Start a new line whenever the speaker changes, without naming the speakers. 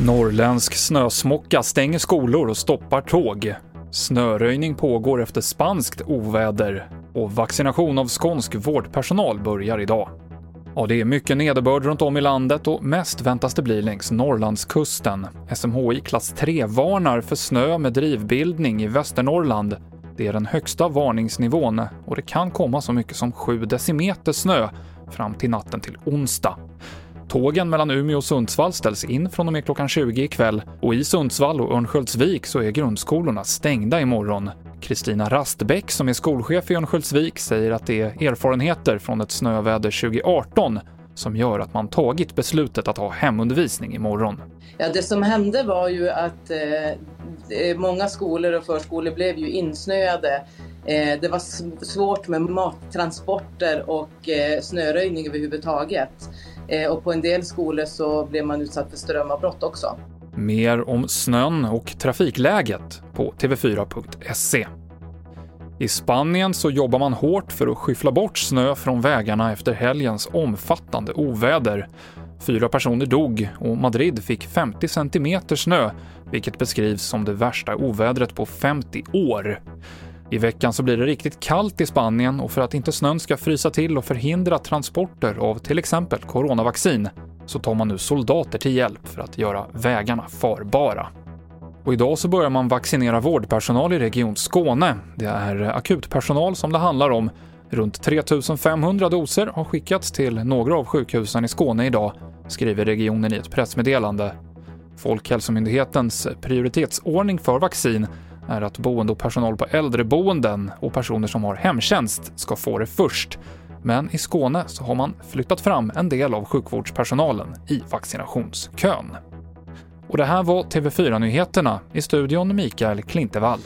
Norrländsk snösmocka stänger skolor och stoppar tåg. Snöröjning pågår efter spanskt oväder och vaccination av skånsk vårdpersonal börjar idag. Ja, det är mycket nederbörd runt om i landet och mest väntas det bli längs Norrlandskusten. SMHI klass 3-varnar för snö med drivbildning i Västernorrland. Det är den högsta varningsnivån och det kan komma så mycket som 7 decimeter snö fram till natten till onsdag. Tågen mellan Umeå och Sundsvall ställs in från och med klockan 20 ikväll och i Sundsvall och Örnsköldsvik så är grundskolorna stängda imorgon. Kristina Rastbäck som är skolchef i Örnsköldsvik säger att det är erfarenheter från ett snöväder 2018 som gör att man tagit beslutet att ha hemundervisning imorgon.
Ja, det som hände var ju att eh, Eh, många skolor och förskolor blev ju insnöade. Eh, det var svårt med mattransporter och eh, snöröjning överhuvudtaget. Och på en del skolor så blev man utsatt för strömavbrott också.
Mer om snön och trafikläget på tv4.se. I Spanien så jobbar man hårt för att skyffla bort snö från vägarna efter helgens omfattande oväder. Fyra personer dog och Madrid fick 50 cm snö, vilket beskrivs som det värsta ovädret på 50 år. I veckan så blir det riktigt kallt i Spanien och för att inte snön ska frysa till och förhindra transporter av till exempel coronavaccin så tar man nu soldater till hjälp för att göra vägarna farbara. Och idag så börjar man vaccinera vårdpersonal i Region Skåne. Det är akutpersonal som det handlar om. Runt 3500 doser har skickats till några av sjukhusen i Skåne idag, skriver regionen i ett pressmeddelande. Folkhälsomyndighetens prioritetsordning för vaccin är att boende och personal på äldreboenden och personer som har hemtjänst ska få det först. Men i Skåne så har man flyttat fram en del av sjukvårdspersonalen i vaccinationskön. Och det här var TV4-nyheterna. I studion Mikael Klintevall.